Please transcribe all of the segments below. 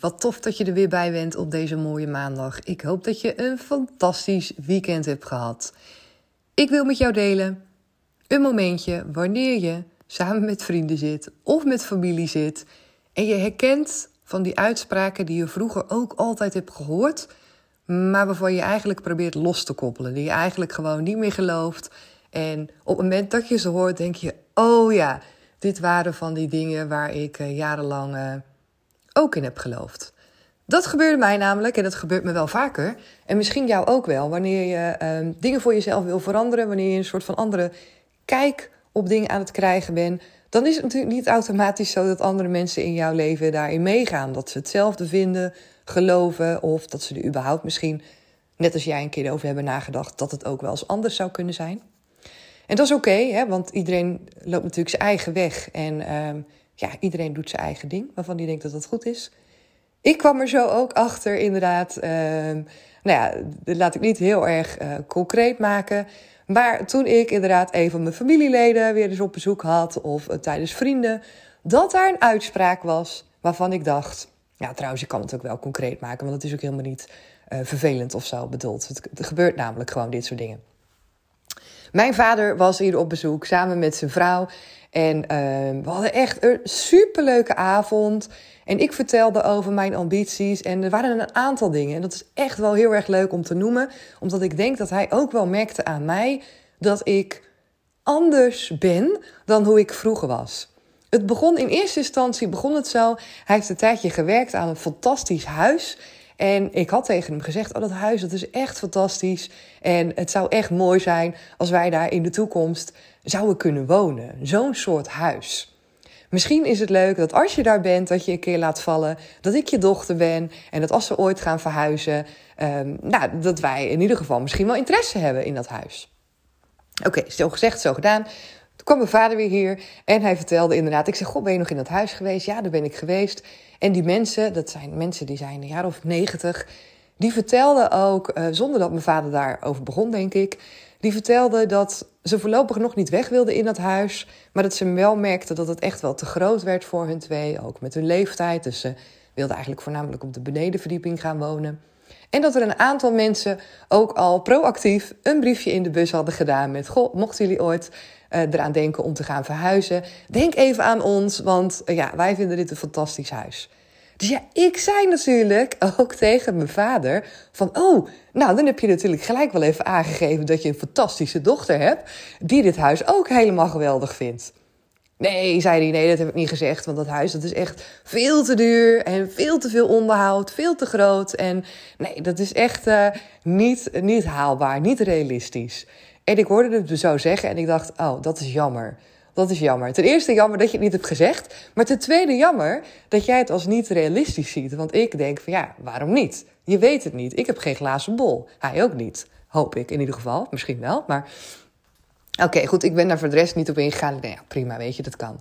Wat tof dat je er weer bij bent op deze mooie maandag. Ik hoop dat je een fantastisch weekend hebt gehad. Ik wil met jou delen een momentje wanneer je samen met vrienden zit of met familie zit en je herkent van die uitspraken die je vroeger ook altijd hebt gehoord, maar waarvan je eigenlijk probeert los te koppelen, die je eigenlijk gewoon niet meer gelooft. En op het moment dat je ze hoort, denk je: oh ja, dit waren van die dingen waar ik uh, jarenlang uh, ook in heb geloofd. Dat gebeurde mij namelijk, en dat gebeurt me wel vaker. En misschien jou ook wel, wanneer je uh, dingen voor jezelf wil veranderen, wanneer je een soort van andere kijk op dingen aan het krijgen bent, dan is het natuurlijk niet automatisch zo dat andere mensen in jouw leven daarin meegaan. Dat ze hetzelfde vinden, geloven, of dat ze er überhaupt misschien, net als jij een keer over hebben nagedacht, dat het ook wel eens anders zou kunnen zijn. En dat is oké, okay, want iedereen loopt natuurlijk zijn eigen weg. En uh, ja, iedereen doet zijn eigen ding, waarvan hij denkt dat dat goed is. Ik kwam er zo ook achter, inderdaad. Uh, nou ja, dat laat ik niet heel erg uh, concreet maken. Maar toen ik inderdaad een van mijn familieleden weer eens op bezoek had, of uh, tijdens vrienden, dat daar een uitspraak was waarvan ik dacht. Ja, trouwens, ik kan het ook wel concreet maken, want het is ook helemaal niet uh, vervelend of zo bedoeld. Het gebeurt namelijk gewoon dit soort dingen. Mijn vader was hier op bezoek samen met zijn vrouw. En uh, we hadden echt een superleuke avond. En ik vertelde over mijn ambities. En er waren een aantal dingen. En dat is echt wel heel erg leuk om te noemen. Omdat ik denk dat hij ook wel merkte aan mij dat ik anders ben dan hoe ik vroeger was. Het begon in eerste instantie begon het zo. Hij heeft een tijdje gewerkt aan een fantastisch huis. En ik had tegen hem gezegd: Oh, dat huis dat is echt fantastisch. En het zou echt mooi zijn als wij daar in de toekomst zouden kunnen wonen. Zo'n soort huis. Misschien is het leuk dat als je daar bent, dat je een keer laat vallen dat ik je dochter ben. En dat als ze ooit gaan verhuizen, um, nou, dat wij in ieder geval misschien wel interesse hebben in dat huis. Oké, zo gezegd, zo gedaan. Toen kwam mijn vader weer hier en hij vertelde inderdaad. Ik zeg, goh, ben je nog in dat huis geweest? Ja, daar ben ik geweest. En die mensen, dat zijn mensen die zijn een jaar of negentig... die vertelden ook, uh, zonder dat mijn vader daarover begon, denk ik... die vertelden dat ze voorlopig nog niet weg wilden in dat huis... maar dat ze wel merkten dat het echt wel te groot werd voor hun twee. Ook met hun leeftijd. Dus ze wilden eigenlijk voornamelijk op de benedenverdieping gaan wonen... En dat er een aantal mensen ook al proactief een briefje in de bus hadden gedaan met: Goh, mochten jullie ooit uh, eraan denken om te gaan verhuizen, denk even aan ons, want uh, ja, wij vinden dit een fantastisch huis. Dus ja, ik zei natuurlijk ook tegen mijn vader van, oh, nou dan heb je natuurlijk gelijk wel even aangegeven dat je een fantastische dochter hebt die dit huis ook helemaal geweldig vindt. Nee, zei hij, nee, dat heb ik niet gezegd. Want dat huis dat is echt veel te duur en veel te veel onderhoud, veel te groot. En nee, dat is echt uh, niet, niet haalbaar, niet realistisch. En ik hoorde het zo zeggen en ik dacht, oh, dat is jammer. Dat is jammer. Ten eerste jammer dat je het niet hebt gezegd. Maar ten tweede jammer dat jij het als niet realistisch ziet. Want ik denk van ja, waarom niet? Je weet het niet. Ik heb geen glazen bol. Hij ook niet. Hoop ik in ieder geval. Misschien wel. Maar oké, goed. Ik ben daar voor de rest niet op ingegaan. Nou ja, prima, weet je, dat kan.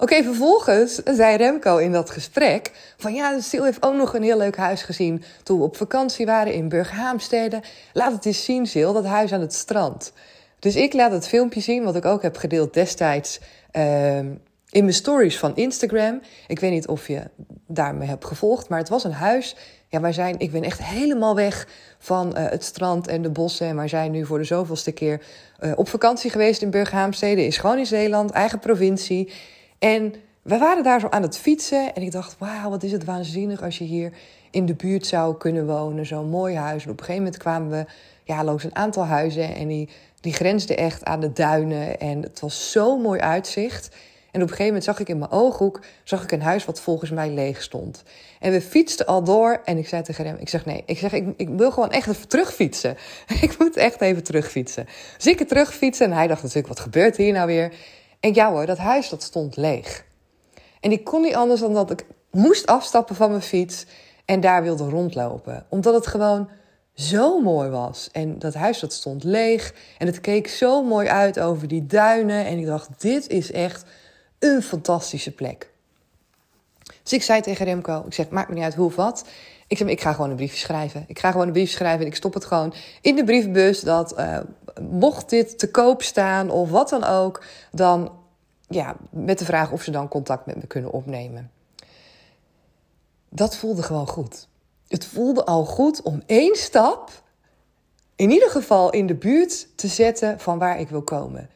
Oké, vervolgens zei Remco in dat gesprek van ja, Sil heeft ook nog een heel leuk huis gezien toen we op vakantie waren in Burghaamstede. Laat het eens zien, Sil, dat huis aan het strand. Dus ik laat het filmpje zien, wat ik ook heb gedeeld destijds uh, in mijn stories van Instagram. Ik weet niet of je daarmee hebt gevolgd, maar het was een huis. Ja, wij zijn, ik ben echt helemaal weg van uh, het strand en de bossen. En wij zijn nu voor de zoveelste keer uh, op vakantie geweest in Burghaamstede. Is gewoon in Zeeland, eigen provincie. En we waren daar zo aan het fietsen en ik dacht, wauw, wat is het waanzinnig als je hier in de buurt zou kunnen wonen. Zo'n mooi huis. En op een gegeven moment kwamen we ja, langs een aantal huizen en die, die grensden echt aan de duinen. En het was zo'n mooi uitzicht. En op een gegeven moment zag ik in mijn ooghoek zag ik een huis wat volgens mij leeg stond. En we fietsten al door en ik zei tegen hem, ik zeg nee, ik zeg ik, ik wil gewoon echt even terugfietsen. ik moet echt even terugfietsen. Dus ik terugfietsen en hij dacht natuurlijk, wat gebeurt hier nou weer? En ja hoor, dat huis dat stond leeg. En ik kon niet anders dan dat ik moest afstappen van mijn fiets en daar wilde rondlopen. Omdat het gewoon zo mooi was. En dat huis dat stond leeg en het keek zo mooi uit over die duinen. En ik dacht, dit is echt een fantastische plek. Dus ik zei tegen Remco, ik zeg, maakt me niet uit hoe of wat. Ik zeg, ik ga gewoon een briefje schrijven. Ik ga gewoon een briefje schrijven en ik stop het gewoon in de briefbus. Dat uh, mocht dit te koop staan of wat dan ook, dan ja, met de vraag of ze dan contact met me kunnen opnemen. Dat voelde gewoon goed. Het voelde al goed om één stap, in ieder geval in de buurt, te zetten van waar ik wil komen.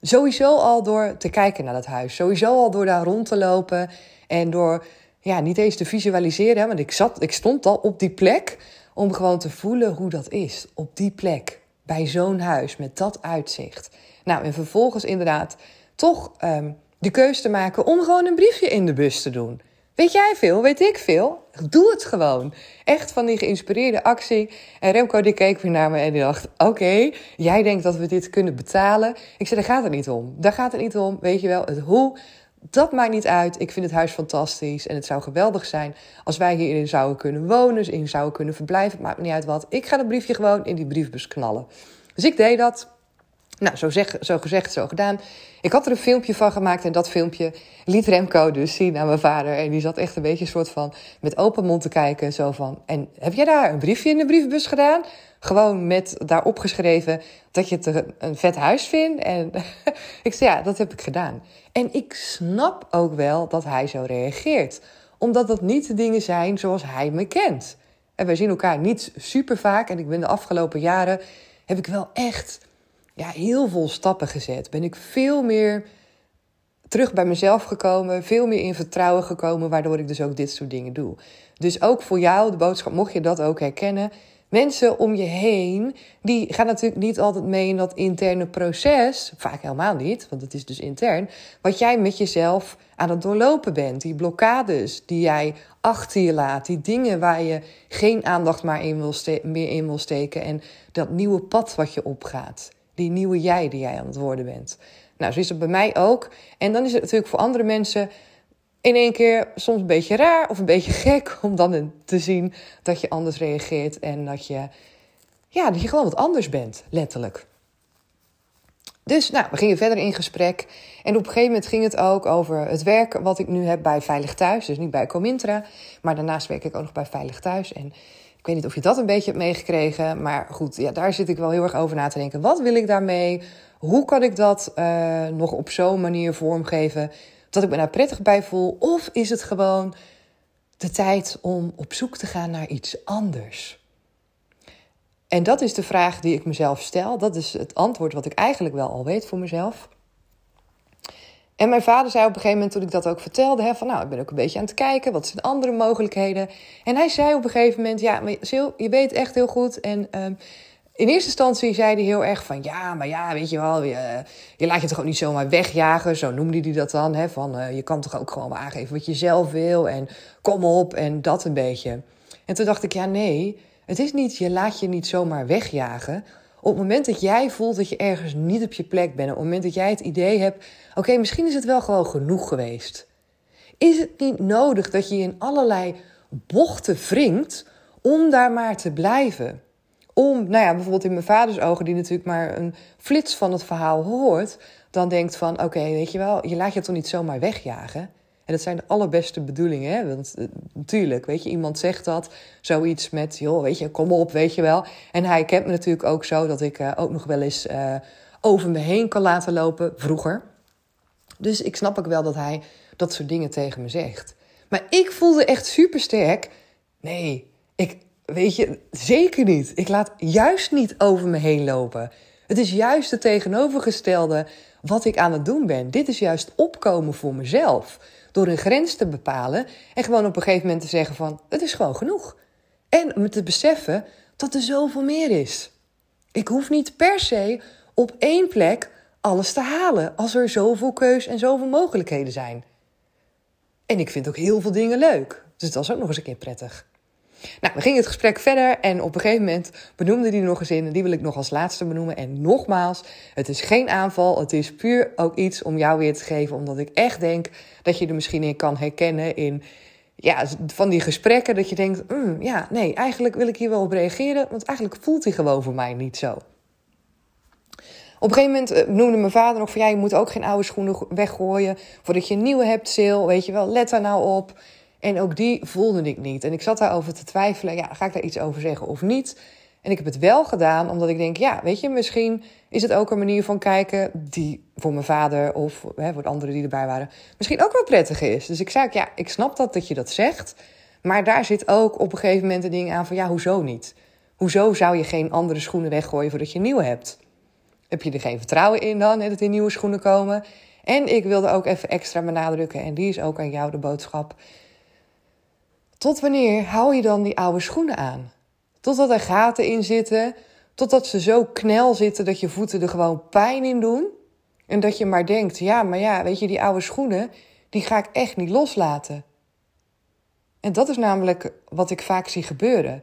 Sowieso al door te kijken naar dat huis. Sowieso al door daar rond te lopen. En door ja, niet eens te visualiseren. Want ik, zat, ik stond al op die plek. Om gewoon te voelen hoe dat is. Op die plek. Bij zo'n huis. Met dat uitzicht. Nou, en vervolgens inderdaad toch um, de keuze te maken om gewoon een briefje in de bus te doen. Weet jij veel? Weet ik veel? Doe het gewoon. Echt van die geïnspireerde actie. En Remco die keek weer naar me en die dacht... Oké, jij denkt dat we dit kunnen betalen. Ik zei, daar gaat het niet om. Daar gaat het niet om. Weet je wel, het hoe... Dat maakt niet uit. Ik vind het huis fantastisch. En het zou geweldig zijn als wij hierin zouden kunnen wonen. In zouden kunnen verblijven. Het maakt me niet uit wat. Ik ga het briefje gewoon in die briefbus knallen. Dus ik deed dat. Nou, zo, zeg, zo gezegd, zo gedaan. Ik had er een filmpje van gemaakt en dat filmpje liet Remco dus zien aan mijn vader. En die zat echt een beetje soort van met open mond te kijken. Zo van, en heb jij daar een briefje in de brievenbus gedaan? Gewoon met daarop geschreven dat je het een vet huis vindt. En ik zei, ja, dat heb ik gedaan. En ik snap ook wel dat hij zo reageert. Omdat dat niet de dingen zijn zoals hij me kent. En wij zien elkaar niet super vaak. En ik ben de afgelopen jaren, heb ik wel echt ja, heel veel stappen gezet. Ben ik veel meer terug bij mezelf gekomen, veel meer in vertrouwen gekomen, waardoor ik dus ook dit soort dingen doe. Dus ook voor jou, de boodschap, mocht je dat ook herkennen. Mensen om je heen, die gaan natuurlijk niet altijd mee in dat interne proces. Vaak helemaal niet, want het is dus intern. Wat jij met jezelf aan het doorlopen bent. Die blokkades die jij achter je laat. Die dingen waar je geen aandacht maar in wil meer in wil steken. En dat nieuwe pad wat je opgaat die nieuwe jij die jij aan het worden bent. Nou, zo is het bij mij ook. En dan is het natuurlijk voor andere mensen in één keer soms een beetje raar of een beetje gek om dan te zien dat je anders reageert en dat je, ja, dat je gewoon wat anders bent, letterlijk. Dus nou, we gingen verder in gesprek. En op een gegeven moment ging het ook over het werk wat ik nu heb bij Veilig Thuis. Dus niet bij Comintra, maar daarnaast werk ik ook nog bij Veilig Thuis. En weet niet of je dat een beetje hebt meegekregen. Maar goed, ja, daar zit ik wel heel erg over na te denken. Wat wil ik daarmee? Hoe kan ik dat uh, nog op zo'n manier vormgeven dat ik me daar prettig bij voel? Of is het gewoon de tijd om op zoek te gaan naar iets anders? En dat is de vraag die ik mezelf stel. Dat is het antwoord wat ik eigenlijk wel al weet voor mezelf. En mijn vader zei op een gegeven moment, toen ik dat ook vertelde, hè, van nou, ik ben ook een beetje aan het kijken, wat zijn andere mogelijkheden? En hij zei op een gegeven moment, ja, maar Sil, je weet echt heel goed. En um, in eerste instantie zei hij heel erg van, ja, maar ja, weet je wel, je, je laat je toch ook niet zomaar wegjagen, zo noemde hij dat dan, hè, van uh, je kan toch ook gewoon aangeven wat je zelf wil en kom op en dat een beetje. En toen dacht ik, ja, nee, het is niet, je laat je niet zomaar wegjagen. Op het moment dat jij voelt dat je ergens niet op je plek bent, op het moment dat jij het idee hebt: oké, misschien is het wel gewoon genoeg geweest. Is het niet nodig dat je in allerlei bochten wringt om daar maar te blijven? Om, nou ja, bijvoorbeeld in mijn vaders ogen, die natuurlijk maar een flits van het verhaal hoort, dan denkt van: oké, weet je wel, je laat je toch niet zomaar wegjagen. En dat zijn de allerbeste bedoelingen. Hè? Want uh, natuurlijk, weet je, iemand zegt dat. Zoiets met, joh, weet je, kom op, weet je wel. En hij kent me natuurlijk ook zo dat ik uh, ook nog wel eens uh, over me heen kan laten lopen, vroeger. Dus ik snap ook wel dat hij dat soort dingen tegen me zegt. Maar ik voelde echt super sterk. Nee, ik, weet je, zeker niet. Ik laat juist niet over me heen lopen. Het is juist het tegenovergestelde wat ik aan het doen ben. Dit is juist opkomen voor mezelf. Door een grens te bepalen en gewoon op een gegeven moment te zeggen van het is gewoon genoeg. En me te beseffen dat er zoveel meer is. Ik hoef niet per se op één plek alles te halen als er zoveel keus en zoveel mogelijkheden zijn. En ik vind ook heel veel dingen leuk. Dus dat is ook nog eens een keer prettig. Nou, we gingen het gesprek verder en op een gegeven moment benoemde hij nog een zin en die wil ik nog als laatste benoemen. En nogmaals, het is geen aanval, het is puur ook iets om jou weer te geven, omdat ik echt denk dat je er misschien in kan herkennen in ja, van die gesprekken dat je denkt, mm, ja, nee, eigenlijk wil ik hier wel op reageren, want eigenlijk voelt hij gewoon voor mij niet zo. Op een gegeven moment eh, noemde mijn vader nog van ja, je moet ook geen oude schoenen weggooien voordat je een nieuwe hebt, Sil. Weet je wel, let daar nou op. En ook die voelde ik niet. En ik zat daarover te twijfelen, ja, ga ik daar iets over zeggen of niet? En ik heb het wel gedaan, omdat ik denk, ja, weet je, misschien is het ook een manier van kijken die voor mijn vader of hè, voor de anderen die erbij waren, misschien ook wel prettig is. Dus ik zei, ja, ik snap dat dat je dat zegt, maar daar zit ook op een gegeven moment een ding aan van, ja, hoezo niet? Hoezo zou je geen andere schoenen weggooien voordat je nieuwe hebt? Heb je er geen vertrouwen in dan, hè, dat er nieuwe schoenen komen? En ik wilde ook even extra benadrukken, en die is ook aan jou de boodschap. Tot wanneer hou je dan die oude schoenen aan? Totdat er gaten in zitten, totdat ze zo knel zitten dat je voeten er gewoon pijn in doen. En dat je maar denkt, ja, maar ja, weet je, die oude schoenen, die ga ik echt niet loslaten. En dat is namelijk wat ik vaak zie gebeuren.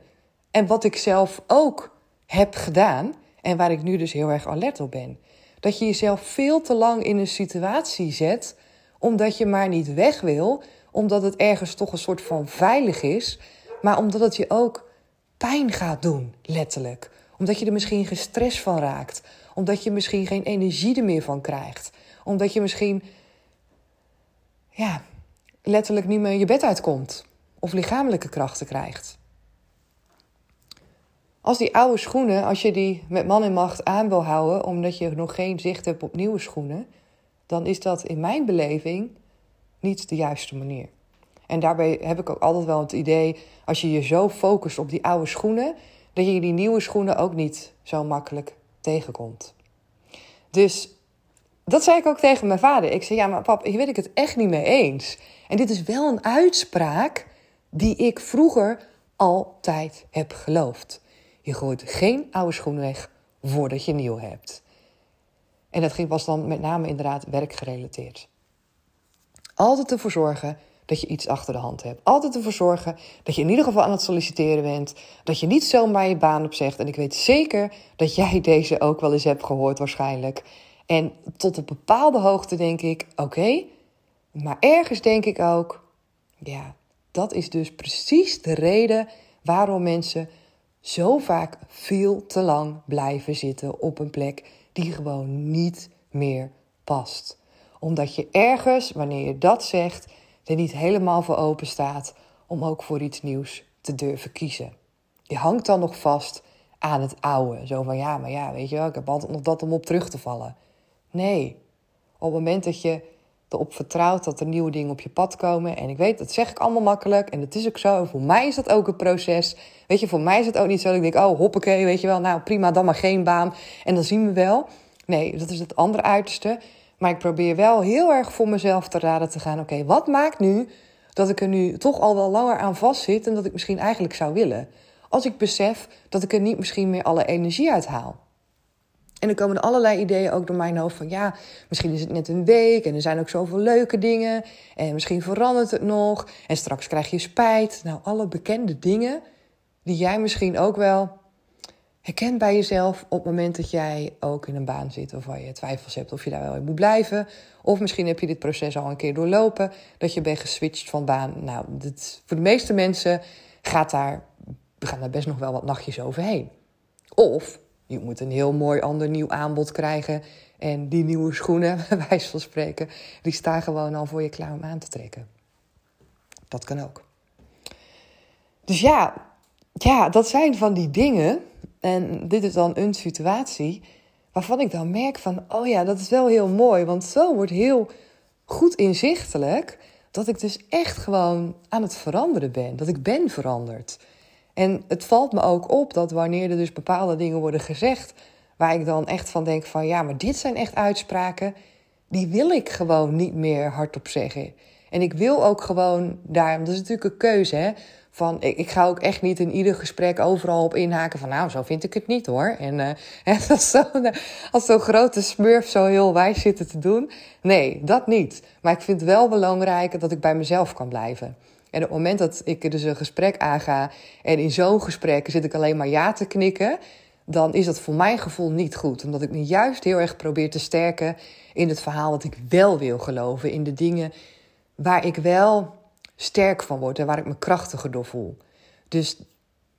En wat ik zelf ook heb gedaan en waar ik nu dus heel erg alert op ben. Dat je jezelf veel te lang in een situatie zet omdat je maar niet weg wil, omdat het ergens toch een soort van veilig is, maar omdat het je ook pijn gaat doen, letterlijk. Omdat je er misschien gestrest van raakt, omdat je misschien geen energie er meer van krijgt, omdat je misschien ja, letterlijk niet meer je bed uitkomt of lichamelijke krachten krijgt. Als die oude schoenen, als je die met man en macht aan wil houden, omdat je nog geen zicht hebt op nieuwe schoenen, dan is dat in mijn beleving niet de juiste manier. En daarbij heb ik ook altijd wel het idee, als je je zo focust op die oude schoenen, dat je die nieuwe schoenen ook niet zo makkelijk tegenkomt. Dus dat zei ik ook tegen mijn vader. Ik zei: Ja, maar pap, hier weet ik het echt niet mee eens. En dit is wel een uitspraak die ik vroeger altijd heb geloofd. Je gooit geen oude schoenen weg voordat je nieuw hebt. En dat was dan met name inderdaad werkgerelateerd. Altijd ervoor zorgen dat je iets achter de hand hebt. Altijd ervoor zorgen dat je in ieder geval aan het solliciteren bent. Dat je niet zomaar je baan opzegt. En ik weet zeker dat jij deze ook wel eens hebt gehoord waarschijnlijk. En tot op bepaalde hoogte denk ik, oké. maar ergens denk ik ook, ja, dat is dus precies de reden waarom mensen zo vaak veel te lang blijven zitten op een plek die gewoon niet meer past. Omdat je ergens, wanneer je dat zegt, er niet helemaal voor open staat om ook voor iets nieuws te durven kiezen. Je hangt dan nog vast aan het oude. Zo van ja, maar ja, weet je wel, ik heb altijd nog dat om op terug te vallen. Nee, op het moment dat je erop vertrouwt dat er nieuwe dingen op je pad komen. En ik weet, dat zeg ik allemaal makkelijk. En dat is ook zo. voor mij is dat ook een proces. Weet je, voor mij is het ook niet zo dat ik denk, oh hoppakee, weet je wel. Nou prima, dan maar geen baan. En dan zien we wel. Nee, dat is het andere uiterste. Maar ik probeer wel heel erg voor mezelf te raden te gaan. Oké, wat maakt nu dat ik er nu toch al wel langer aan vastzit... en dat ik misschien eigenlijk zou willen? Als ik besef dat ik er niet misschien meer alle energie uit haal. En er komen allerlei ideeën ook door mijn hoofd van ja, misschien is het net een week en er zijn ook zoveel leuke dingen en misschien verandert het nog en straks krijg je spijt. Nou, alle bekende dingen die jij misschien ook wel herkent bij jezelf op het moment dat jij ook in een baan zit waar je twijfels hebt of je daar wel in moet blijven. Of misschien heb je dit proces al een keer doorlopen, dat je bent geswitcht van baan. Nou, dit, voor de meeste mensen gaat daar, gaan daar best nog wel wat nachtjes overheen. Of je moet een heel mooi ander nieuw aanbod krijgen. En die nieuwe schoenen, wijze van spreken, die staan gewoon al voor je klaar om aan te trekken. Dat kan ook. Dus ja, ja, dat zijn van die dingen. En dit is dan een situatie waarvan ik dan merk van, oh ja, dat is wel heel mooi. Want zo wordt heel goed inzichtelijk dat ik dus echt gewoon aan het veranderen ben. Dat ik ben veranderd. En het valt me ook op dat wanneer er dus bepaalde dingen worden gezegd, waar ik dan echt van denk van ja, maar dit zijn echt uitspraken die wil ik gewoon niet meer hardop zeggen. En ik wil ook gewoon daar, dat is natuurlijk een keuze, hè. Van, ik, ik, ga ook echt niet in ieder gesprek overal op inhaken van... nou, zo vind ik het niet hoor. En uh, als zo'n zo'n grote smurf zo heel wijs zitten te doen. Nee, dat niet. Maar ik vind het wel belangrijk dat ik bij mezelf kan blijven. En op het moment dat ik dus een gesprek aanga... en in zo'n gesprek zit ik alleen maar ja te knikken... dan is dat voor mijn gevoel niet goed. Omdat ik me juist heel erg probeer te sterken in het verhaal... dat ik wel wil geloven. In de dingen waar ik wel sterk van word en waar ik me krachtiger door voel. Dus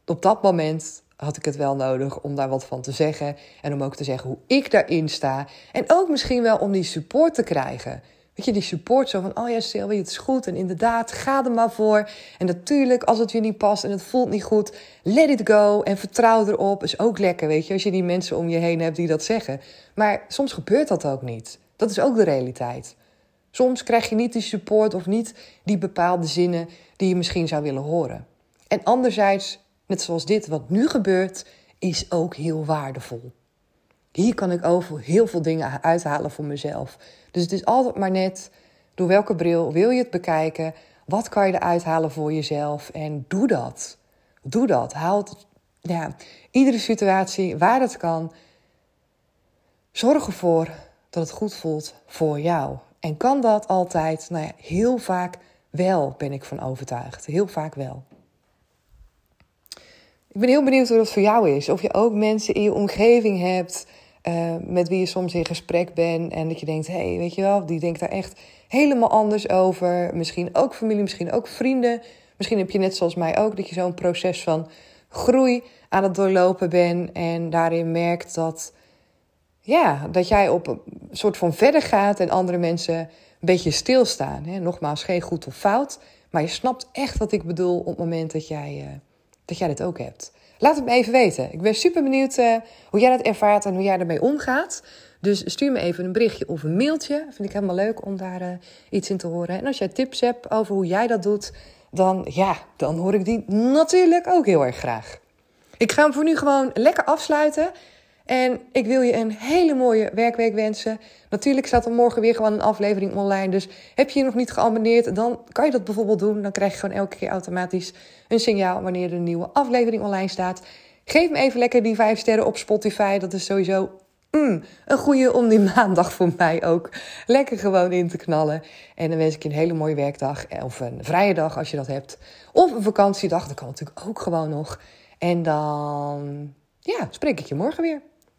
op dat moment had ik het wel nodig om daar wat van te zeggen. En om ook te zeggen hoe ik daarin sta. En ook misschien wel om die support te krijgen. Weet je, die support zo van, oh ja Sylvie, het is goed. En inderdaad, ga er maar voor. En natuurlijk, als het je niet past en het voelt niet goed, let it go. En vertrouw erop. Is ook lekker, weet je, als je die mensen om je heen hebt die dat zeggen. Maar soms gebeurt dat ook niet. Dat is ook de realiteit. Soms krijg je niet die support of niet die bepaalde zinnen die je misschien zou willen horen. En anderzijds, net zoals dit wat nu gebeurt, is ook heel waardevol. Hier kan ik over heel veel dingen uithalen voor mezelf. Dus het is altijd maar net door welke bril wil je het bekijken? Wat kan je eruit halen voor jezelf? En doe dat. Doe dat. Haal het, ja, iedere situatie waar het kan. Zorg ervoor dat het goed voelt voor jou. En kan dat altijd? Nou ja, heel vaak wel, ben ik van overtuigd. Heel vaak wel. Ik ben heel benieuwd hoe dat voor jou is. Of je ook mensen in je omgeving hebt uh, met wie je soms in gesprek bent. En dat je denkt, hé, hey, weet je wel, die denkt daar echt helemaal anders over. Misschien ook familie, misschien ook vrienden. Misschien heb je net zoals mij ook dat je zo'n proces van groei aan het doorlopen bent. En daarin merkt dat ja, dat jij op een soort van verder gaat en andere mensen een beetje stilstaan. Hè? Nogmaals, geen goed of fout. Maar je snapt echt wat ik bedoel op het moment dat jij, uh, dat jij dit ook hebt. Laat het me even weten. Ik ben super benieuwd uh, hoe jij dat ervaart en hoe jij ermee omgaat. Dus stuur me even een berichtje of een mailtje. Vind ik helemaal leuk om daar uh, iets in te horen. En als jij tips hebt over hoe jij dat doet, dan ja, dan hoor ik die natuurlijk ook heel erg graag. Ik ga hem voor nu gewoon lekker afsluiten. En ik wil je een hele mooie werkweek wensen. Natuurlijk staat er morgen weer gewoon een aflevering online. Dus heb je je nog niet geabonneerd, dan kan je dat bijvoorbeeld doen. Dan krijg je gewoon elke keer automatisch een signaal wanneer er een nieuwe aflevering online staat. Geef me even lekker die vijf sterren op Spotify. Dat is sowieso mm, een goede om die maandag voor mij ook lekker gewoon in te knallen. En dan wens ik je een hele mooie werkdag. Of een vrije dag als je dat hebt. Of een vakantiedag, dat kan natuurlijk ook gewoon nog. En dan ja, spreek ik je morgen weer.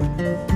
you